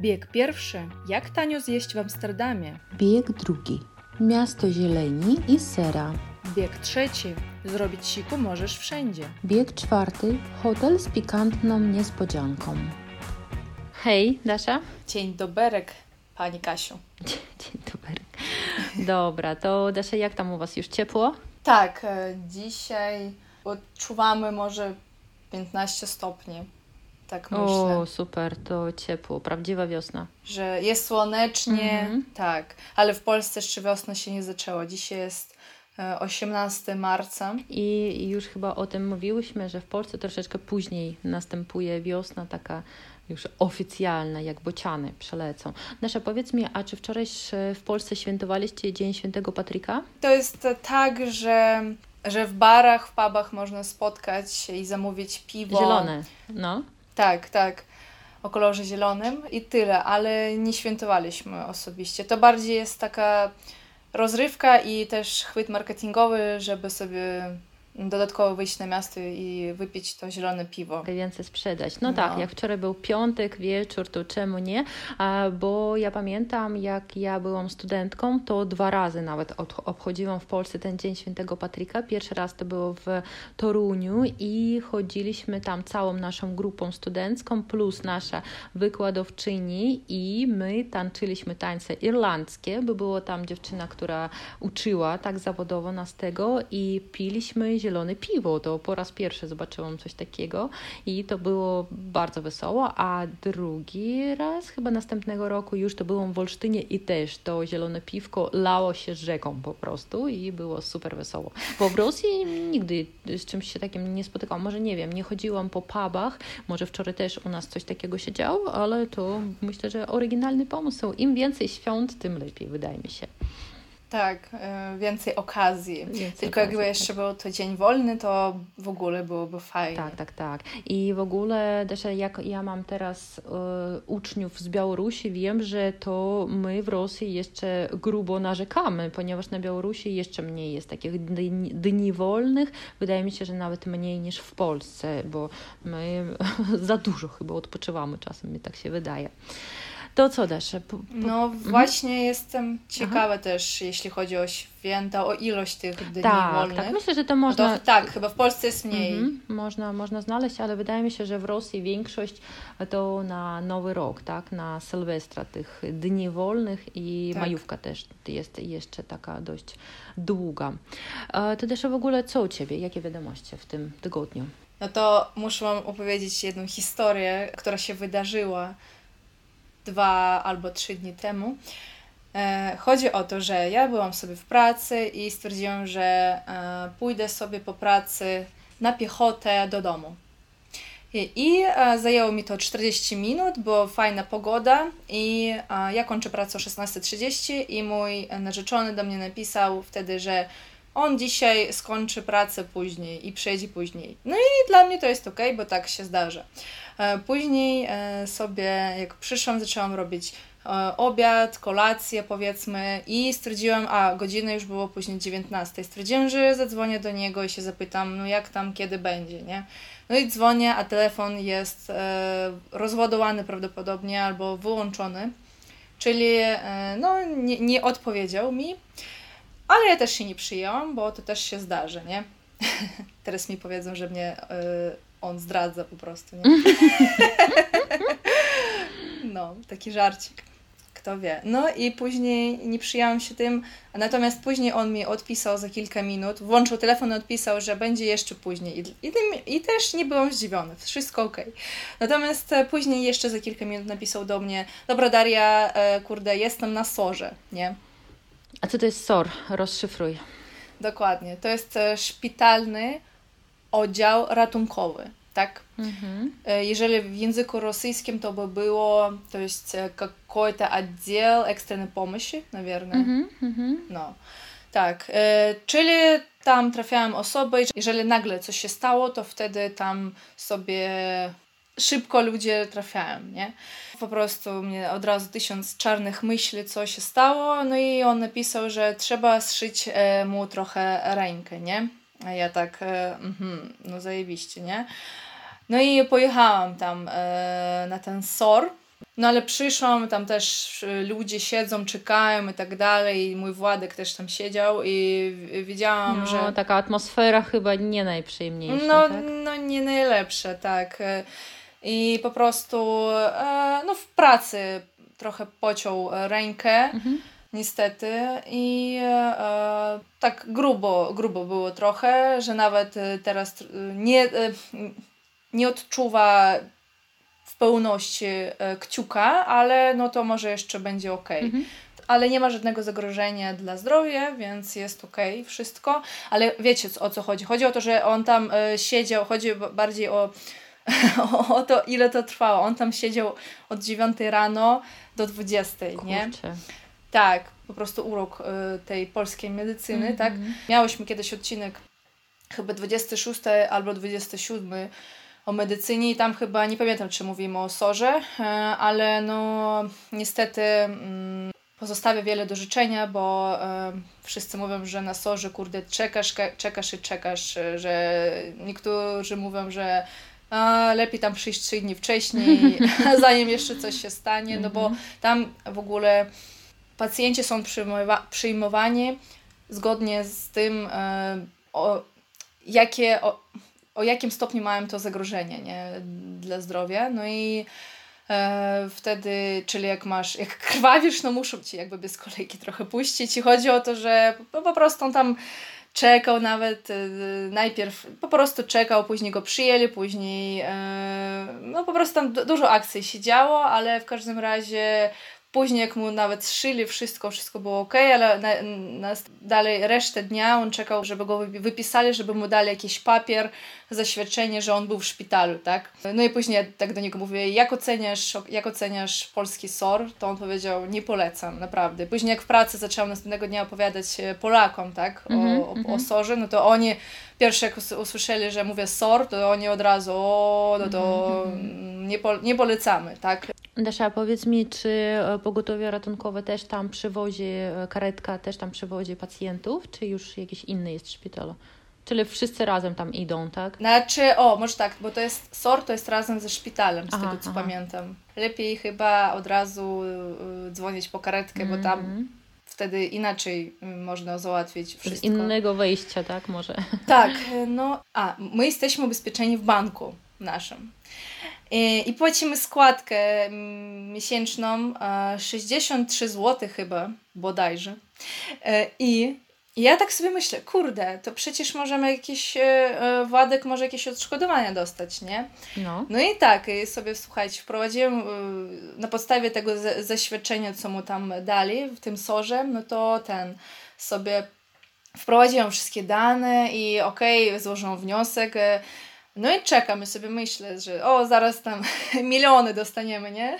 Bieg pierwszy. Jak tanio zjeść w Amsterdamie? Bieg drugi. Miasto zieleni i sera. Bieg trzeci. Zrobić siku możesz wszędzie. Bieg czwarty. Hotel z pikantną niespodzianką. Hej, Dasza. Dzień doberek, pani Kasiu. Dzień dobry. Dobra, to Dasza, jak tam u Was już ciepło? Tak, e, dzisiaj odczuwamy może 15 stopni. Tak myślę. O, super, to ciepło, prawdziwa wiosna. Że jest słonecznie, Mhm. tak, ale w Polsce jeszcze wiosna się nie zaczęła. Dzisiaj jest e, 18 marca. I już chyba o tym mówiłyśmy, że w Polsce troszeczkę później następuje wiosna taka już oficjalna, jak bociany przelecą. Nasza, powiedz mi, a czy wczoraj e, w Polsce świętowaliście Dzień Świętego Patryka? To jest e, tak, że, że w barach, w pubach można spotkać się i zamówić piwo. Zielone, no. Tak, tak. O kolorze zielonym i tyle, ale nie świętowaliśmy osobiście. To bardziej jest taka rozrywka i też chwyt marketingowy, żeby sobie dodatkowo wyjść na miasto i wypić to zielone piwo. więcej sprzedać. No, No. tak, jak wczoraj był piątek, wieczór, to czemu nie? Bo ja pamiętam, jak ja byłam studentką, to dwa razy nawet od, obchodziłam w Polsce ten Dzień Świętego Patryka. Pierwszy raz to było w Toruniu i chodziliśmy tam całą naszą grupą studencką, plus nasza wykładowczyni i my tańczyliśmy tańce irlandzkie, bo była tam dziewczyna, która uczyła tak zawodowo nas tego i piliśmy zielone piwo. To po raz pierwszy zobaczyłam coś takiego i to było bardzo wesoło, a drugi raz, chyba następnego roku już to byłam w Olsztynie i też to zielone piwko lało się rzeką po prostu i było super wesoło. Bo w Rosji nigdy z czymś się takim nie spotykałam. Może nie wiem, nie chodziłam po pubach, może wczoraj też u nas coś takiego się działo, ale to myślę, że oryginalny pomysł. Im więcej świąt, tym lepiej, wydaje mi się. Tak, e, więcej okazji. Więcej Tylko jakby okazji, jeszcze był to dzień wolny, to w ogóle byłoby fajnie. Tak, tak, tak. I w ogóle też jak ja mam teraz e, uczniów z Białorusi, wiem, że to my w Rosji jeszcze grubo narzekamy, ponieważ na Białorusi jeszcze mniej jest takich dni, dni wolnych. Wydaje mi się, że nawet mniej niż w Polsce, bo my za dużo chyba odpoczywamy czasem, mi tak się wydaje. To co? Po, po, No właśnie jestem ciekawa też, jeśli chodzi o święta, o ilość tych dni tak, wolnych. tak. Myślę, że to No można. to, tak, chyba w Polsce jest mniej. Mhm, można, można znaleźć, ale wydaje mi się, że w Rosji większość to na Nowy Rok, tak? na Sylwestra, tych dni wolnych i Tak. majówka też jest jeszcze taka dość długa. E, To też w ogóle co u Ciebie? Jakie wiadomości w tym tygodniu? No to muszę Wam opowiedzieć jedną historię, która się wydarzyła dwa albo trzy dni temu. E, Chodzi o to, że ja byłam sobie w pracy i stwierdziłam, że e, pójdę sobie po pracy na piechotę do domu. I, e, zajęło mi to 40 minut, bo fajna pogoda i ja kończę pracę o 16.30 i mój narzeczony do mnie napisał wtedy, że on dzisiaj skończy pracę później i przyjedzie później. No i dla mnie to jest ok, bo tak się zdarza. E, Później e, sobie, jak przyszłam, zaczęłam robić e, obiad, kolację powiedzmy i stwierdziłam, a godzina już było później 19. Stwierdziłam, że zadzwonię do niego i się zapytam, no jak tam, kiedy będzie, nie? No i dzwonię, a telefon jest rozładowany prawdopodobnie albo wyłączony, czyli no nie, nie odpowiedział mi, ale ja też się nie przyjęłam, bo to też się zdarzy, nie? Teraz mi powiedzą, że mnie e, on zdradza po prostu, nie? No, taki żarcik. Kto wie. No i później nie przyjęłam się tym, natomiast później on mi odpisał za kilka minut, włączył telefon i odpisał, że będzie jeszcze później. I, i, tym, i też nie byłam zdziwiona, wszystko ok. Natomiast e, później jeszcze za kilka minut napisał do mnie, dobra Daria, e, kurde, jestem na sorze, nie? A co to jest SOR? Rozszyfruj. Dokładnie. To jest e, szpitalny oddział ratunkowy, tak? Mhm. E, Jeżeli w języku rosyjskim to by było, to jest e, какой-то отдел экстренной помощи, наверное. Mhm, mhm. No, tak. E, czyli tam trafiają osoby, jeżeli nagle coś się stało, to wtedy tam sobie szybko ludzie trafiają, nie? Po prostu mnie od razu tysiąc czarnych myśli, co się stało, no i on napisał, że trzeba zszyć e, mu trochę rękę, nie? A ja tak, mhm, no zajebiście, nie? No i pojechałam tam e, na ten SOR. No ale przyszłam, tam też ludzie siedzą, czekają i tak dalej. I mój Władek też tam siedział i widziałam, no, że. taka atmosfera chyba nie najprzyjemniejsza. No, tak? no nie najlepsze, tak. I po prostu e, no, w pracy trochę pociął rękę. Mhm niestety. I e, tak grubo, grubo było trochę, że nawet e, teraz nie, e, nie odczuwa w pełności e, kciuka, ale no to może jeszcze będzie ok. Mhm. Ale nie ma żadnego zagrożenia dla zdrowia, więc jest ok, wszystko. Ale wiecie o co chodzi? Chodzi o to, że on tam e, siedział, chodzi bardziej o, o to, ile to trwało. On tam siedział od 9 rano do 20, Kurczę. nie? Tak, po prostu urok y, tej polskiej medycyny, mm -hmm. tak? Miałyśmy kiedyś odcinek chyba 26 albo 27 o medycynie i tam chyba, nie pamiętam czy mówimy o sorze, e, ale no niestety mm, pozostawia wiele do życzenia, bo e, wszyscy mówią, że na sorze, kurde, czekasz, czekasz i czekasz, że niektórzy mówią, że lepiej tam przyjść trzy dni wcześniej, zanim jeszcze coś się stanie, no bo mhm. tam w ogóle pacjenci są przyjmowa przyjmowani zgodnie z tym, e, o, jakie, o, o jakim stopniu mają to zagrożenie nie, dla zdrowia. No i e, wtedy, czyli jak masz, jak krwawisz, no muszą ci jakby bez kolejki trochę puścić. I chodzi o to, że po, po prostu tam czekał nawet, e, najpierw po prostu czekał, później go przyjęli, później e, no po prostu tam dużo akcji się działo, ale w każdym razie Później jak mu nawet szyli wszystko, wszystko było ok, ale na, na, dalej resztę dnia on czekał, żeby go wypisali, żeby mu dali jakiś papier, zaświadczenie, że on był w szpitalu, tak? No i później tak do niego mówię, jak oceniasz, jak oceniasz polski SOR? To on powiedział, nie polecam, naprawdę. Później jak w pracy zaczęłam następnego dnia opowiadać Polakom, tak? O, mm -hmm, o, o mhm. SORze, no to oni pierwsze jak usłyszeli, że mówię SOR, to oni od razu, o, no to mm -hmm. nie, po, nie polecamy, tak? Dasza, powiedz mi, czy e, pogotowie ratunkowe też tam przywozi, e, karetka też tam przywozi pacjentów, czy już jakiś inny jest w szpitalu? Czyli wszyscy razem tam idą, tak? Znaczy, o, może tak, bo to jest SOR, to jest razem ze szpitalem, z aha, tego co aha. pamiętam. Lepiej chyba od razu y, dzwonić po karetkę, mm -hmm. bo tam mhm. wtedy inaczej y, można załatwić wszystko. Z innego wejścia, tak, może? Tak, no, a, my jesteśmy ubezpieczeni w banku naszym. I płacimy składkę mm, miesięczną 63 zł chyba, bodajże. E, I ja tak sobie myślę, kurde, to przecież możemy jakiś, e, e, Władek może jakieś odszkodowania dostać, nie? No. No i tak, sobie słuchajcie, wprowadziłem na podstawie tego zaświadczenia, co mu tam dali w tym sorze, no to ten sobie wprowadziłam wszystkie dane i okej, okay, złożyłam wniosek, no i czekamy sobie, myślę, że o, zaraz tam miliony dostaniemy, nie?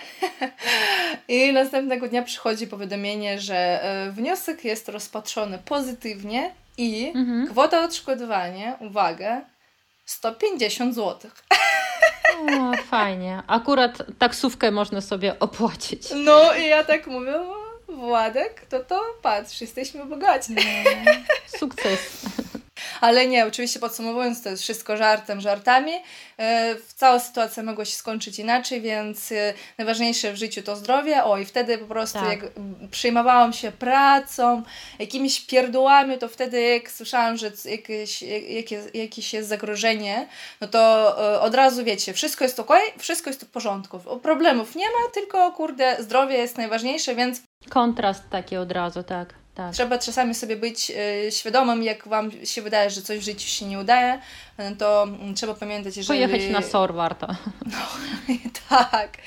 I następnego dnia przychodzi powiadomienie, że e, wniosek jest rozpatrzony pozytywnie i mhm. kwota odszkodowania, uwaga, 150 zł. O, fajnie. Akurat taksówkę można sobie opłacić. No i ja tak mówię, Władek, to to patrz, jesteśmy bogaci. No, sukces. Ale nie, oczywiście podsumowując, to jest wszystko żartem, żartami. E, cała sytuacja mogła się skończyć inaczej, więc e, najważniejsze w życiu to zdrowie. O, i wtedy po prostu tak. jak przejmowałam się pracą, jakimiś pierdółami, to wtedy jak słyszałam, że jakieś, jakieś, jakieś jest zagrożenie, no to e, od razu wiecie, wszystko jest ok, wszystko jest w porządku. Problemów nie ma, tylko kurde, zdrowie jest najważniejsze, więc Kontrast taki od razu, tak. Tak. Trzeba czasami sobie być y, świadomym, jak Wam się wydaje, że coś w życiu się nie udaje, y, to y, trzeba pamiętać, że. Pojechać na SOR warto. No, tak.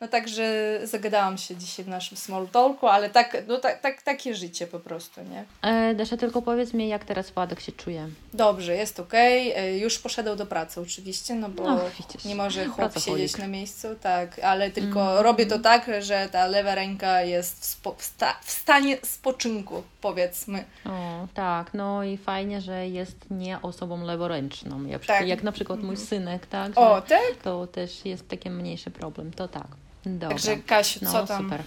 No także zagadałam się dzisiaj w naszym small talku, ale tak, no, tak, tak, takie życie po prostu, nie? E, Dasza, tylko powiedz mi, jak teraz Władek się czuje? Dobrze, jest okej. Okay. E, już poszedł do pracy oczywiście, no bo no, nie może chłop siedzieć na miejscu, tak, ale tylko mm. robię to tak, że ta lewa ręka jest w, spo, w, sta, w stanie spoczynku, powiedzmy. O, tak, no i fajnie, że jest nie osobą leworęczną, jak, tak. jak na przykład mój mhm. synek, tak? O, tak? To też jest taki mniejszy problem, to tak. Dobra. Także Kasiu, no, co tam super.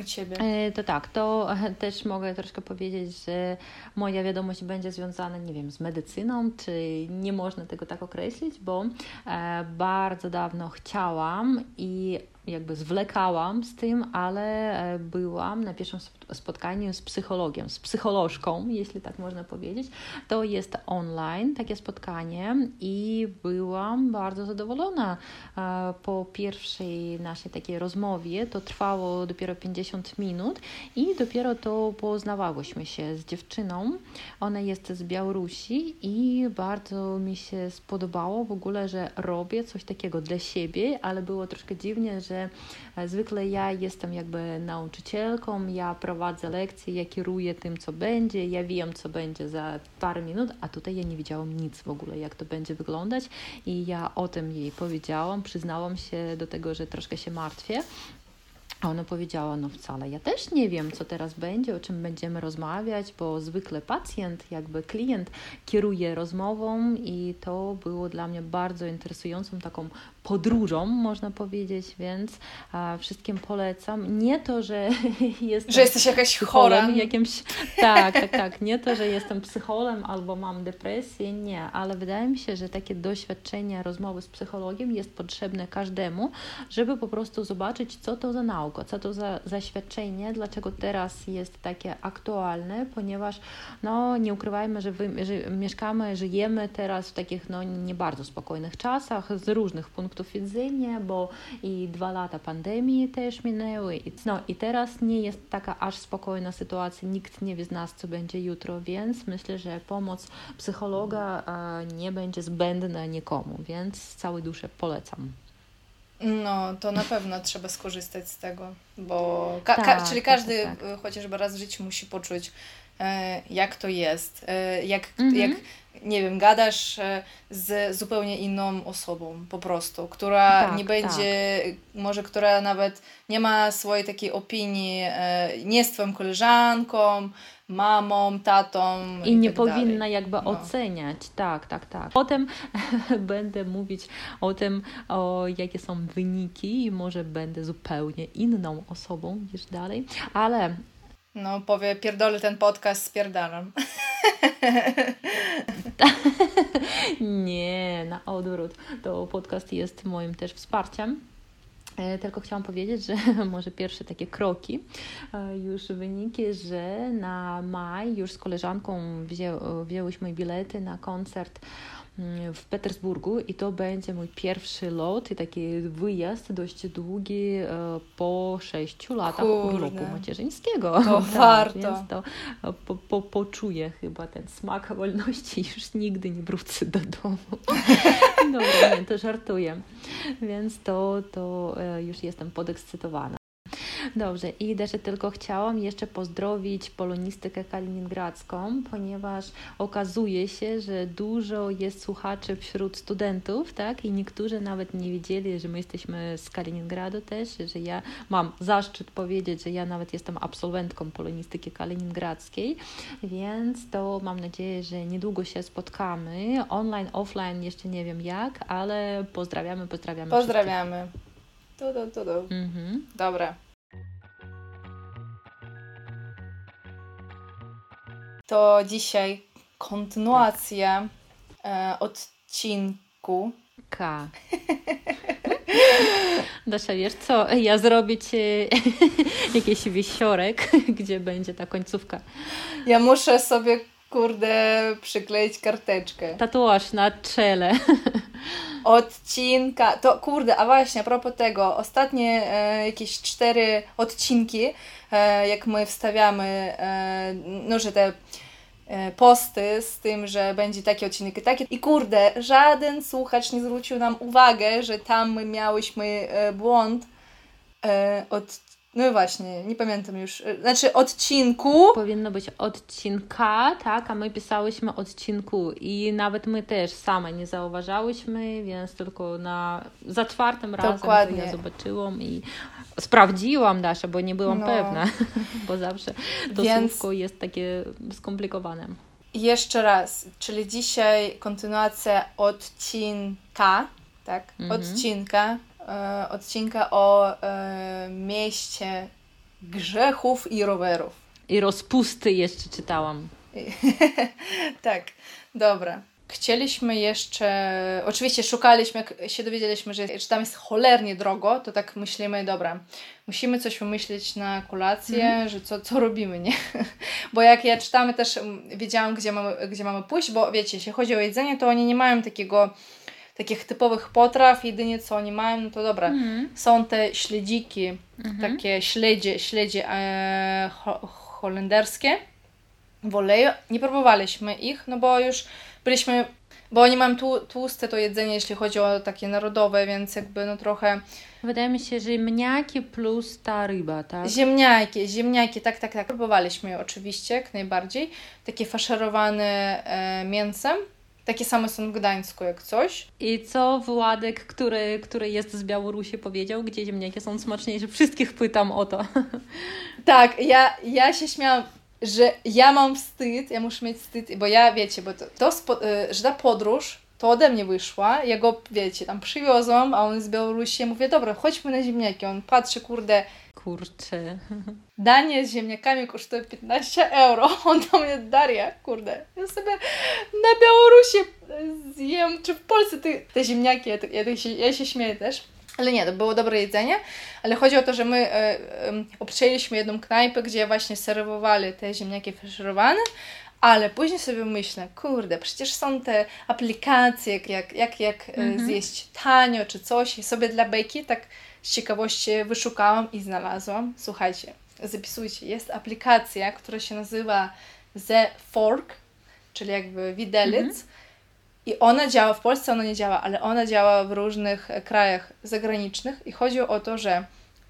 u Ciebie? E, to tak, to też mogę troszkę powiedzieć, że moja wiadomość będzie związana, nie wiem, z medycyną, czy nie można tego tak określić, bo e, bardzo dawno chciałam i jakby zwlekałam z tym, ale e, byłam na pierwszym spotkaniu z psychologiem, z psycholożką, jeśli tak można powiedzieć. To jest online takie spotkanie i byłam bardzo zadowolona. Po pierwszej naszej takiej rozmowie to trwało dopiero 50 minut i dopiero to poznawałyśmy się z dziewczyną. Ona jest z Białorusi i bardzo mi się spodobało w ogóle, że robię coś takiego dla siebie, ale było troszkę dziwnie, że e, zwykle ja jestem jakby nauczycielką, ja prowadzę lekcje, ja kieruję tym, co będzie, ja wiem, co będzie za parę minut, a tutaj ja nie widziałam nic w ogóle, jak to będzie wyglądać. I ja o tym jej powiedziałam, przyznałam się do tego, że troszkę się martwię, a ona powiedziała, no wcale, ja też nie wiem, co teraz będzie, o czym będziemy rozmawiać, bo zwykle pacjent, jakby klient kieruje rozmową i to było dla mnie bardzo interesującą taką podróżą, można powiedzieć, więc a, wszystkim polecam. Nie to, że jestem. Że jesteś jakaś chora. Jakimś, tak, tak, tak. Nie to, że jestem psycholem albo mam depresję, nie, ale wydaje mi się, że takie doświadczenie rozmowy z psychologiem jest potrzebne każdemu, żeby po prostu zobaczyć, co to za nauka, co to za zaświadczenie, dlaczego teraz jest takie aktualne, ponieważ no, nie ukrywajmy, że, wy, że mieszkamy, żyjemy teraz w takich no, nie bardzo spokojnych czasach z różnych punktów punktów widzenia, bo i dwa lata pandemii też minęły. No i teraz nie jest taka aż spokojna sytuacja, nikt nie wie z nas, co będzie jutro, więc myślę, że pomoc psychologa nie będzie zbędna nikomu, więc z całej duszy polecam. No, to na pewno trzeba skorzystać z tego, bo ka ka tak, czyli tak, każdy tak, tak. chociażby raz w życiu musi poczuć, jak to jest, e, jak, mhm. jak nie wiem, gadasz e, z zupełnie inną osobą po prostu, która tak, nie będzie, tak. może która nawet nie ma swojej takiej opinii, e, nie jest twoją koleżanką, mamą, tatą. I, i nie tak powinna dalej. jakby no. oceniać. Tak, tak, tak. Potem będę mówić o tym, o jakie są wyniki i może będę zupełnie inną osobą niż dalej, ale no, powie, pierdolę ten podcast, spierdalam. Nie, na odwrót. To podcast jest moim też wsparciem. E, tylko chciałam powiedzieć, że może pierwsze takie kroki e, już wyniki, że na maj już z koleżanką wzię, wzięłyśmy bilety na koncert w Petersburgu i to będzie mój pierwszy lot i taki wyjazd dość długi e, po sześciu latach Kurde. urlopu macierzyńskiego. To tak, warto. Więc to e, po, po, poczuję chyba ten smak wolności już nigdy nie wrócę do domu. Dobra, nie, to żartuję. Więc to, to e, już jestem podekscytowana. Dobrze, i też tylko chciałam jeszcze pozdrowić polonistykę kaliningradzką, ponieważ okazuje się, że dużo jest słuchaczy wśród studentów, tak? I niektórzy nawet nie wiedzieli, że my jesteśmy z Kaliningradu też, że ja mam zaszczyt powiedzieć, że ja nawet jestem absolwentką polonistyki kaliningradzkiej, więc to mam nadzieję, że niedługo się spotkamy. Online, offline jeszcze nie wiem jak, ale pozdrawiamy, pozdrawiamy. Pozdrawiamy. Tu, tu, tu, tu. Mhm. Dobra. To dzisiaj kontynuacja e, odcinku. K. Dasza, wiesz co, ja zrobię Ci jakiś wisiorek, gdzie będzie ta końcówka. Ja muszę sobie, kurde, przykleić karteczkę. Tatuaż na czele. Odcinka, to kurde, a właśnie, a propos tego, ostatnie e, jakieś cztery odcinki, e, jak my wstawiamy, e, no, że te E, posty z tym, że będzie taki odcinek i taki. I kurde, żaden słuchacz nie zwrócił nam uwagę, że tam my miałyśmy e, błąd e, od no właśnie, nie pamiętam już. Znaczy odcinku. Powinno być odcinka, tak, a my pisałyśmy odcinku i nawet my też same nie zauważałyśmy, więc tylko na za czwartym razem ja zobaczyłam i sprawdziłam Dasza, bo nie byłam no. pewna, bo zawsze to Więc... słówko jest takie skomplikowane. Jeszcze raz, czyli dzisiaj kontynuacja odcinka, tak? Mhm. Odcinka, e, odcinka o e, mieście grzechów i rowerów. I rozpusty jeszcze czytałam. tak, dobra. chcieliśmy jeszcze, oczywiście szukaliśmy, jak się dowiedzieliśmy, że, że tam jest cholernie drogo, to tak myślimy, dobra, musimy coś wymyślić na kolację, mm. że co, co robimy, nie? Bo jak ja czytamy też, mm, wiedziałam, gdzie mamy, gdzie mamy pójść, bo wiecie, jeśli chodzi o jedzenie, to oni nie mają takiego takich typowych potraw, jedynie co oni mają, no to dobra, mm. są te śledziki, mm -hmm. takie śledzie, śledzie e, ho, holenderskie w oleju. Nie próbowaliśmy ich, no bo już byliśmy, bo oni mają tu, tłuste to jedzenie, jeśli chodzi o takie narodowe, więc jakby no trochę... Wydaje mi się, że ziemniaki plus ta ryba, tak? Ziemniaki, ziemniaki, tak, tak, tak. Próbowaliśmy je oczywiście, jak najbardziej. Takie faszerowane e, mięsem. Takie same są w Gdańsku jak coś. I co Władek, który, który jest z Białorusi powiedział, gdzie ziemniaki są smaczniejsze? Wszystkich pytam o to. Tak, ja, ja się śmiałam, że ja mam wstyd, ja muszę mieć wstyd, bo ja, wiecie, bo to, to spo, y, że ta podróż to ode mnie wyszła, ja go, wiecie, tam przywiozłam, a on z Białorusi, ja mówię, dobra, chodźmy na ziemniaki, on patrzy, kurde, Kurczę. Danie z ziemniakami kosztuje 15 euro. On do mnie, Daria, kurde, ja sobie na Białorusi zjem, czy w Polsce te, te ziemniaki, ja, ja, się, ja się śmieję też. Ale nie, to było dobre jedzenie, ale chodzi o to, że my e, e, obczęliśmy jedną knajpę, gdzie właśnie serwowali te ziemniaki faszerowane, ale później sobie myślę, kurde, przecież są te aplikacje, jak, jak, jak mm -hmm. zjeść tanio czy coś i sobie dla bejki tak z ciekawości wyszukałam i znalazłam. Słuchajcie, zapisujcie, jest aplikacja, która się nazywa The Fork, czyli jakby widelec. Mhm. I ona działa, w Polsce ona nie działa, ale ona działa w różnych krajach zagranicznych i chodzi o to, że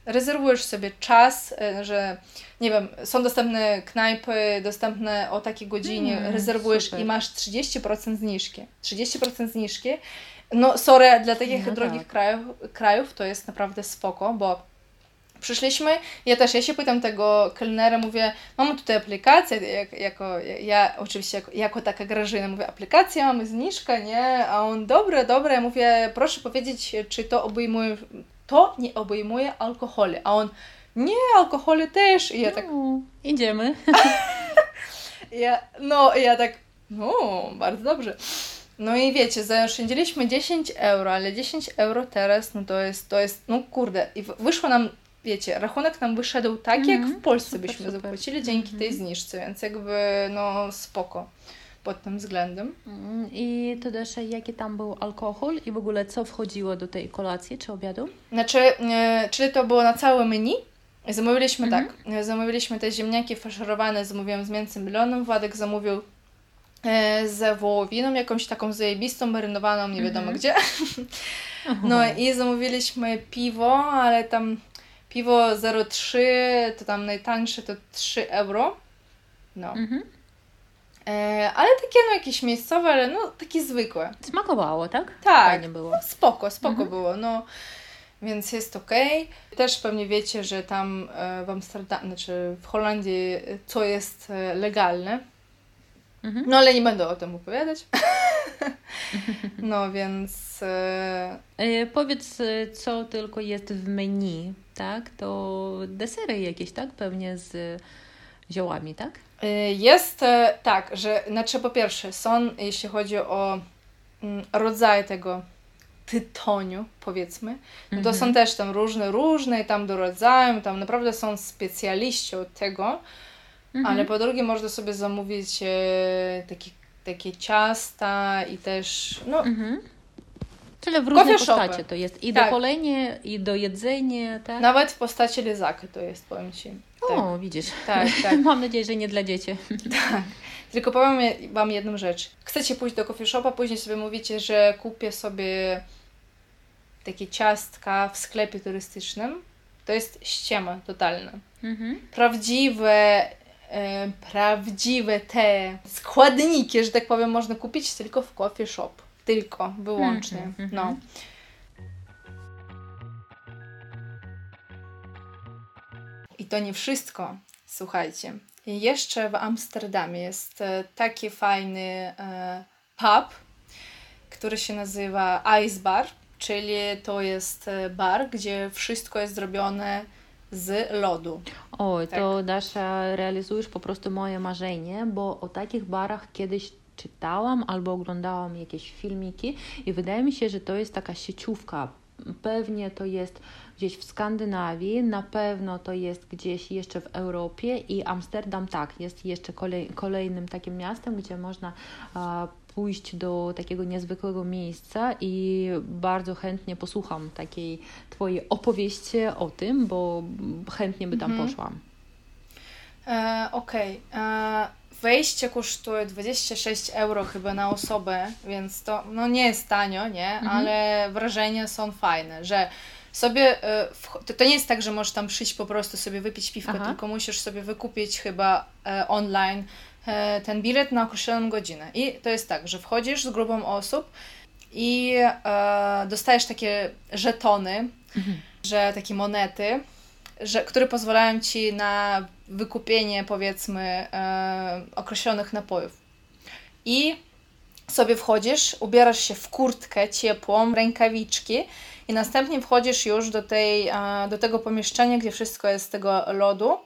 rezerwujesz sobie czas, e, że nie wiem, są dostępne knajpy, dostępne o takiej godzinie, mm, rezerwujesz super. i masz 30% zniżki. 30% zniżki no, sorry, dla takich no drogich tak. krajów, krajów to jest naprawdę spoko, bo przyszliśmy, ja też, ja się pytam tego kelnera, mówię, mamy tutaj aplikację, jak, jako, ja oczywiście jako, jako taka Grażyna, mówię, aplikacja, mamy zniżkę, nie? A on, dobre, dobre, mówię, proszę powiedzieć, czy to obejmuje, to nie obejmuje alkoholu, a on, nie, alkoholu też, i ja tak... No, idziemy. ja, no, ja tak, no, bardzo dobrze. No i wiecie, zaoszczędziliśmy 10 euro, ale 10 euro teraz, no to jest, to jest, no kurde, i wyszło nam, wiecie, rachunek nam wyszedł tak, mm -hmm. jak mhm. w Polsce super, byśmy super. zapłacili dzięki mm -hmm. tej mhm. zniżce, więc jakby, no spoko pod tym względem. Mm, I to też jaki tam był alkohol i w ogóle co wchodziło do tej kolacji czy obiadu? Znaczy, e, czyli to było na całe menu. Zamówiliśmy -hmm. tak, zamówiliśmy te ziemniaki faszerowane, zamówiłam z mięsem milonym, Władek zamówił E, z wołowiną, jakąś taką zajebistą, marynowaną, nie wiadomo -hmm. gdzie. No i zamówiliśmy piwo, ale tam piwo 0,3 to tam najtańsze to 3 euro. No. E, ale takie no jakieś miejscowe, ale no takie zwykłe. Smakowało, tak? Tak. Fajnie było. No, spoko, spoko -hmm. było. No. Więc jest ok. Też pewnie wiecie, że tam e, w Amsterdamie, znaczy w Holandii, co jest legalne, Mhm. No ale nie będę o tym opowiadać. no więc. E... E, powiedz, e, co tylko jest w menu, tak? To desery jakieś, tak? Pewnie z ziołami, tak? E, jest e, tak, że znaczy po pierwsze są, jeśli chodzi o mm, rodzaj tego tytoniu, powiedzmy, no to mhm. są też tam różne, różne i tam do rodzaju, tam naprawdę są specjaliści od tego, Mhm. Ale po drugie można sobie zamówić e, takie, takie ciasta i też, no... Mhm. Czyli w różnej postaci to jest i tak. do kolenie, i do jedzenia, tak? Nawet w postaci lizaka to jest, powiem Ci. O, tak. widzisz. Tak, tak. Mam nadzieję, że nie dla dzieci. Tak. Tylko powiem Wam jedną rzecz. Chcecie pójść do coffee shopa, później sobie mówicie, że kupię sobie takie ciastka w sklepie turystycznym. To jest ściema totalna. Mhm. Prawdziwe e, prawdziwe te składniki, że tak powiem, można kupić tylko w coffee shop. Tylko, wyłącznie. Mm -hmm, no. I to nie wszystko. Słuchajcie. Jeszcze w Amsterdamie jest e, taki fajny e, pub, który się nazywa Ice Bar, czyli to jest e, bar, gdzie wszystko jest zrobione z lodu. Oj, tak. to Dasza, realizujesz po prostu moje marzenie, bo o takich barach kiedyś czytałam albo oglądałam jakieś filmiki i wydaje mi się, że to jest taka sieciówka. Pewnie to jest gdzieś w Skandynawii, na pewno to jest gdzieś jeszcze w Europie i Amsterdam tak, jest jeszcze kolej, kolejnym takim miastem, gdzie można pójść do takiego niezwykłego miejsca i bardzo chętnie posłucham takiej Twojej opowieści o tym, bo chętnie by tam mhm. poszłam. E, Okej. Okay. Wejście kosztuje 26 euro chyba na osobę, więc to no nie jest tanio, nie? Mhm. Ale wrażenia są fajne, że sobie, e, to nie jest tak, że możesz tam przyjść po prostu sobie wypić piwko, Aha. tylko musisz sobie wykupić chyba e, online e, ten bilet na określoną godzinę. I to jest tak, że wchodzisz z grupą osób i dostajesz takie żetony, mhm. że takie monety, że, które pozwalają ci na wykupienie powiedzmy określonych napojów. I sobie wchodzisz, ubierasz się w kurtkę ciepłą, rękawiczki i następnie wchodzisz już do, tej, do tego pomieszczenia, gdzie wszystko jest z tego lodu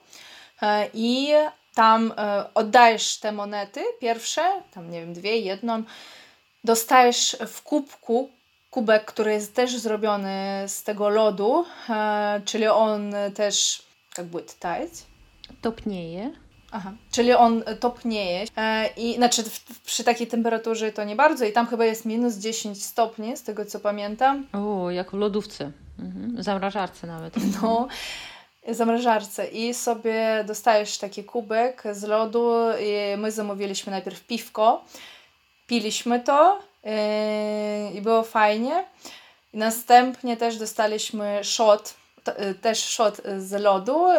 e, i tam e, oddajesz te monety pierwsze, tam nie wiem, dwie, jedną, dostajesz w kubku kubek, który jest też zrobiony z tego lodu, e, czyli on też jakby tać. Topnieje. Aha, czyli on topnieje e, i znaczy przy takiej temperaturze to nie bardzo i tam chyba jest minus 10 stopni, z tego co pamiętam. O, jak w lodówce, mhm. zamrażarce nawet. No, zamrażarce i sobie dostajesz taki kubek z lodu i my zamówiliśmy najpierw piwko, piliśmy to i było fajnie. Następnie też dostaliśmy shot Y, też shot z lodu y,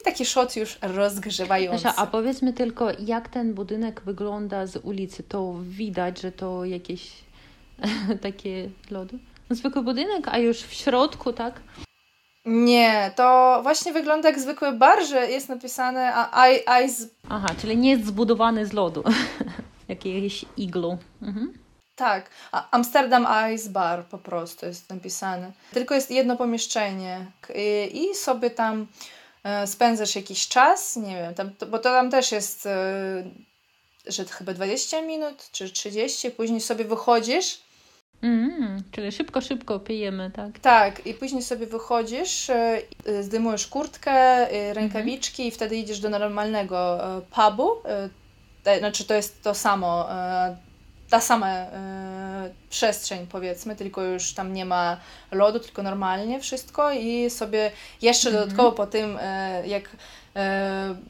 i taki shot już rozgrzewający. a powiedzmy tylko, jak ten budynek wygląda z ulicy? To widać, że to jakieś takie lody? Zwykły budynek, a już w środku, tak? Nie, to właśnie wygląda jak zwykły bar, że jest napisane ice... Aha, czyli nie jest zbudowany z lodu. Jakieś iglu. Mhm. Tak, Amsterdam Ice Bar po prostu jest napisane. Tylko jest jedno pomieszczenie i, sobie tam e, spędzasz jakiś czas, nie wiem, tam, bo to tam też jest, e, że chyba 20 minut czy 30, później sobie wychodzisz. Mm, czyli szybko, szybko pijemy, tak? Tak, i później sobie wychodzisz, e, zdejmujesz kurtkę, rękawiczki mm -hmm. i wtedy idziesz do normalnego pubu. Znaczy to jest to samo ta sama y, przestrzeń, powiedzmy, tylko już tam nie ma lodu, tylko normalnie wszystko i sobie jeszcze -hmm. dodatkowo po tym, y, jak y,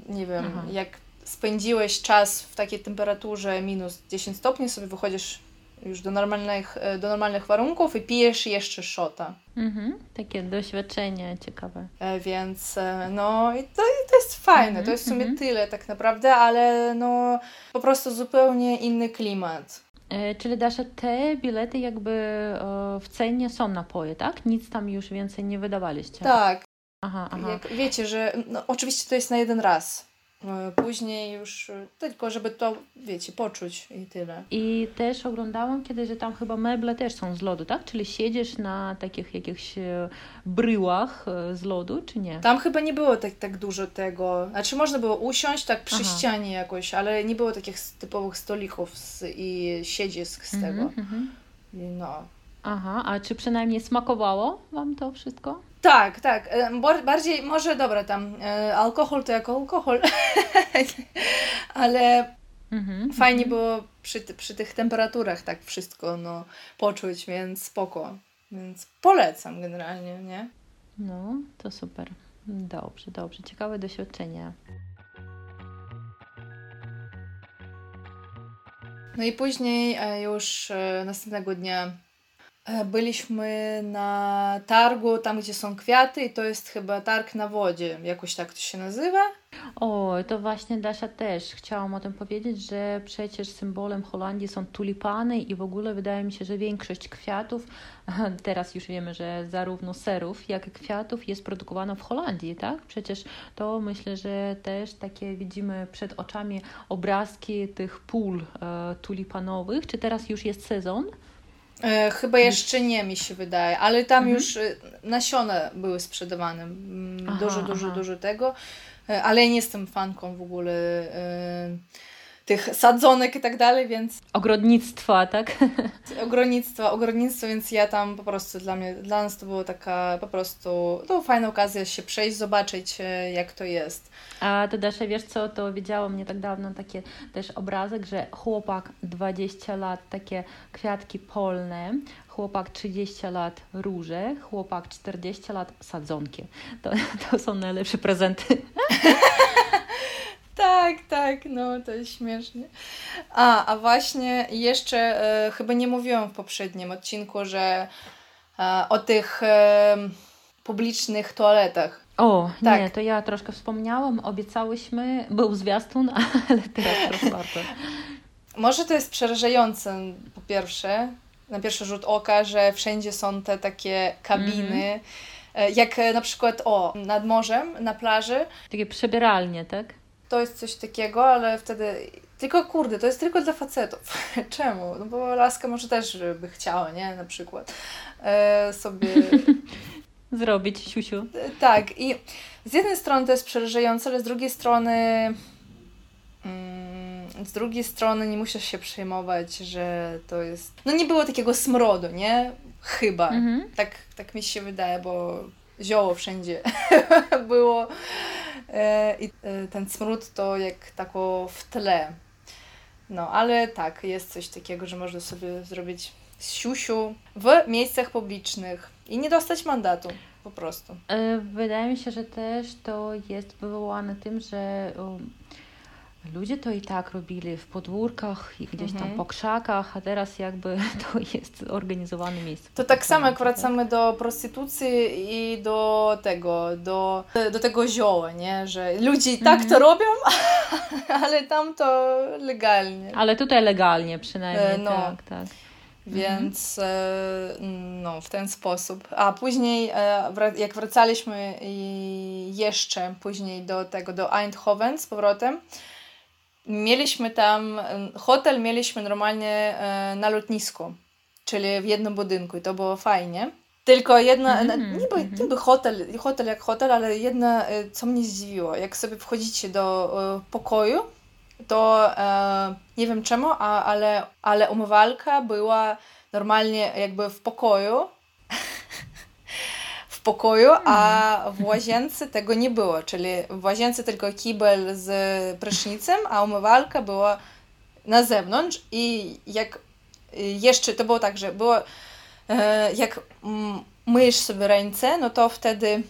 nie wiem, Aha. jak spędziłeś czas w takiej temperaturze minus 10 stopni, sobie wychodzisz już do normalnych, do normalnych warunków i pijesz jeszcze szota. Mhm, takie doświadczenie ciekawe. E, więc no i to, to jest fajne, mhm, to jest w sumie mhm. tyle tak naprawdę, ale no po prostu zupełnie inny klimat. E, czyli Dasza, te bilety jakby w cenie są napoje, tak? Nic tam już więcej nie wydawaliście. Tak. Aha, aha. Jak wiecie, że no, oczywiście to jest na jeden raz. E, później już tylko, żeby to, wiecie, poczuć i tyle. I też oglądałam kiedyś, że tam chyba meble też są z lodu, tak? Czyli siedzisz na takich jakichś e, bryłach e, z lodu, czy nie? Tam chyba nie było tak, tak dużo tego. Znaczy można było usiąść tak przy Aha. ścianie jakoś, ale nie było takich typowych stolików z, i siedzisk z tego. Mm -hmm. No. Aha, a czy przynajmniej smakowało Wam to wszystko? Tak, tak. E, bardziej, może dobra, tam e, alkohol to jak alkohol, ale mhm, fajnie mhm. było przy, przy tych temperaturach tak wszystko no, poczuć, więc spoko. Więc polecam generalnie, nie? No, to super. Dobrze, dobrze. Ciekawe doświadczenie. No i później e, już następnego dnia byliśmy na targu, tam gdzie są kwiaty, i to jest chyba targ na wodzie, jakoś tak to się nazywa. O, to właśnie Dasia też chciałam o tym powiedzieć, że przecież symbolem Holandii są tulipany i w ogóle wydaje mi się, że większość kwiatów, teraz już wiemy, że zarówno serów, jak i kwiatów jest produkowana w Holandii, tak? Przecież to myślę, że też takie widzimy przed oczami obrazki tych pól e, tulipanowych. Czy teraz już jest sezon? E, chyba jeszcze nie, mi się wydaje, ale tam mhm. już e, nasiona były sprzedawane. Mm, aha, dużo, dużo, aha. dużo tego. E, ale ja nie jestem fanką w ogóle tych sadzonek i tak dalej, więc... Ogrodnictwa, tak? Ogrodnictwa, ogrodnictwo, więc ja tam po prostu dla mnie, dla nas to była taka po prostu, to fajna okazja się przejść, zobaczyć e, jak to jest. A ty Dasza, wiesz co, to widziałam nie tak dawno takie też obrazek, że chłopak 20 lat, takie kwiatki polne, chłopak 30 lat róże, chłopak 40 lat sadzonki. To, to są najlepsze prezenty. Tak, tak, no to jest śmiesznie. A, a właśnie jeszcze e, chyba nie mówiłam w poprzednim odcinku, że e, o tych e, publicznych toaletach. O, tak. nie, to ja troszkę wspomniałam, obiecałyśmy, był zwiastun, ale teraz proszę bardzo. Może to jest przerażające po pierwsze, na pierwszy rzut oka, że wszędzie są te takie kabiny, mm -hmm. jak na przykład o, nad morzem, na plaży. Takie przebieralnie, tak? To jest coś takiego, ale wtedy tylko kurde, to jest tylko dla facetów. Czemu? No bo laska może też by chciała, nie? Na przykład e, sobie zrobić siusiu. E, tak i z jednej strony to jest przerażające, ale z drugiej strony mm, z drugiej strony nie musisz się przejmować, że to jest... No nie było takiego smrodu, nie? Chyba. Mhm. Tak, tak mi się wydaje, bo zioło wszędzie było i e, ten smród to jak tako w tle. No, ale tak, jest coś takiego, że można sobie zrobić siusiu w miejscach publicznych i nie dostać mandatu po prostu. E, wydaje mi się, że też to jest wywołane tym, że Ludzie to i tak robili w podwórkach i gdzieś mhm. tam po krzakach, a teraz jakby to jest organizowane miejsce. To tak samo jak wracamy do prostytucji i do tego, do, do tego zioła, nie? Że ludzie i tak mhm. to robią, ale tam to legalnie. Ale tutaj legalnie przynajmniej, e, no. tak, tak. Więc mhm. no, w ten sposób. A później, e, jak wracaliśmy jeszcze później do tego, do Eindhoven z powrotem, mieliśmy tam, hotel mieliśmy normalnie e, na lotnisku, czyli w jednym budynku i to było fajnie. Tylko jedna, mm-hmm, niby, mm-hmm. niby hotel, hotel jak hotel, ale jedna, e, co mnie zdziwiło, jak sobie wchodzicie do e, pokoju, to e, nie wiem czemu, a, ale, ale umywalka była normalnie jakby w pokoju, pokoju, a hmm. w łazience tego nie było, czyli w łazience tylko kibel z prysznicem, a umywalka była na zewnątrz i jak jeszcze, to było tak, że było e, jak myjesz sobie ręce, no to wtedy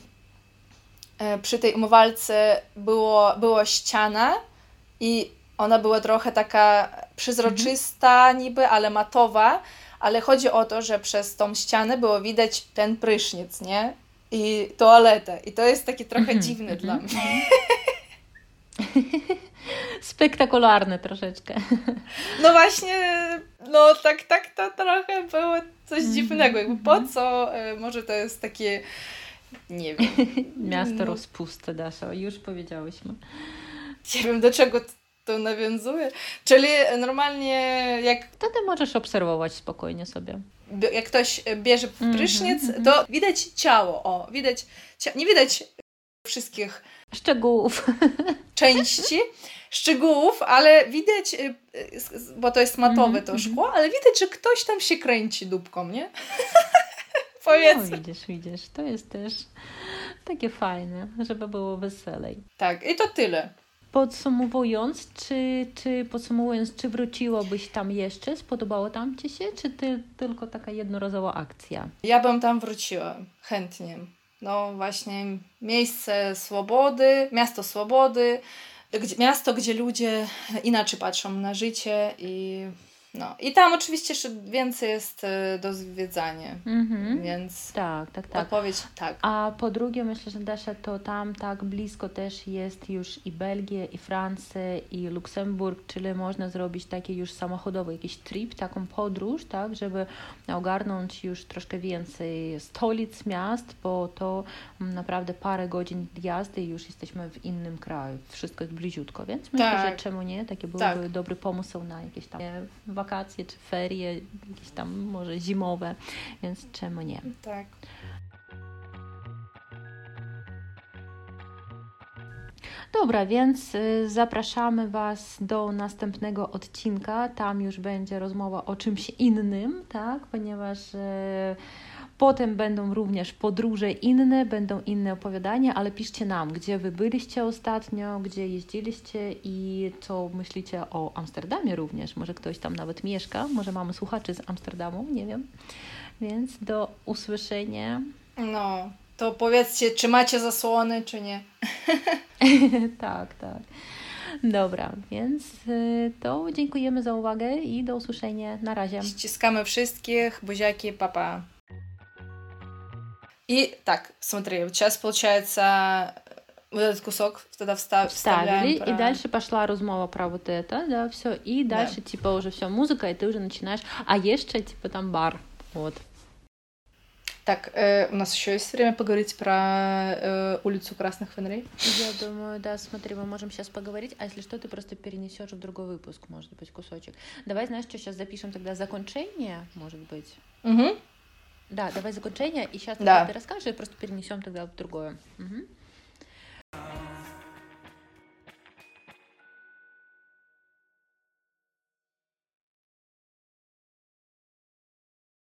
e, przy tej umywalce było, była ściana i ona była trochę taka przezroczysta mhm. niby, ale matowa, ale chodzi o to, że przez tą ścianę było widać ten prysznic, nie? I toaletę. I to jest takie trochę mm -hmm, dziwne mm -hmm. dla mnie. Spektakularne troszeczkę. No właśnie, no tak, tak to trochę było coś mhm, dziwnego. Jakby po mhm. co? E, może to jest takie, nie wiem. Miasto no. rozpuste, Dasza, już powiedziałyśmy. Nie wiem, do czego to nawiązuje. Czyli normalnie jak... Wtedy możesz obserwować spokojnie sobie jak ktoś bierze mhm, prysznic, mm -hmm. to widać ciało, o, widać, nie widać wszystkich szczegółów, części, szczegółów, ale widać, y, bo to jest matowe -hmm. to szkło, ale widać, że ktoś tam się kręci dupką, nie? Powiedzmy. No, widzisz, widzisz, to jest też takie fajne, żeby było weselej. Tak, i to tyle. Podsumowując, czy, czy podsumowując, czy wróciłobyś tam jeszcze? Spodobało tam Ci się, czy ty, tylko taka jednorazowa akcja? Ja bym tam wróciła, chętnie. No właśnie, miejsce swobody, miasto swobody, gdzie, miasto, gdzie ludzie inaczej patrzą na życie i no i tam oczywiście jeszcze więcej jest e, do zwiedzania, mm-hmm. więc tak, tak, tak. odpowiedź tak. A po drugie myślę, że Dasza to tam tak blisko też jest już i Belgia, i Francja, i Luksemburg, czyli można zrobić taki już samochodowy jakiś trip, taką podróż, tak, żeby ogarnąć już troszkę więcej stolic miast, bo to naprawdę parę godzin jazdy i już jesteśmy w innym kraju, wszystko jest bliziutko, więc myślę, tak. że czemu nie, taki byłby tak. dobry pomysł na jakieś tam wakacje czy ferie, jakieś tam może zimowe, więc czemu nie? Tak. Dobra, więc y, zapraszamy Was do następnego odcinka. Tam już będzie rozmowa o czymś innym, tak? Ponieważ y, potem będą również podróże inne, będą inne opowiadania, ale piszcie nam, gdzie Wy byliście ostatnio, gdzie jeździliście i co myślicie o Amsterdamie również. Może ktoś tam nawet mieszka, może mamy słuchaczy z Amsterdamu, nie wiem. Więc do usłyszenia. No, to powiedzcie, czy macie zasłony, czy nie. tak, tak. Dobra, więc y, to dziękujemy za uwagę i do usłyszenia. Na razie. Ściskamy wszystkich, buziaki, papa. И так, смотри, сейчас получается вот этот кусок тогда встав, вставили, про... и дальше пошла размова про вот это, да, все, и дальше да. типа уже все музыка, и ты уже начинаешь, а еще типа там бар, вот. Так, э, у нас еще есть время поговорить про э, улицу Красных Фонарей? Я думаю, да, смотри, мы можем сейчас поговорить, а если что, ты просто перенесешь в другой выпуск, может быть, кусочек. Давай, знаешь, что сейчас запишем тогда закончение, может быть? Угу. Да, давай закончение, и сейчас да. ты расскажешь, и просто перенесем тогда в другое. Угу.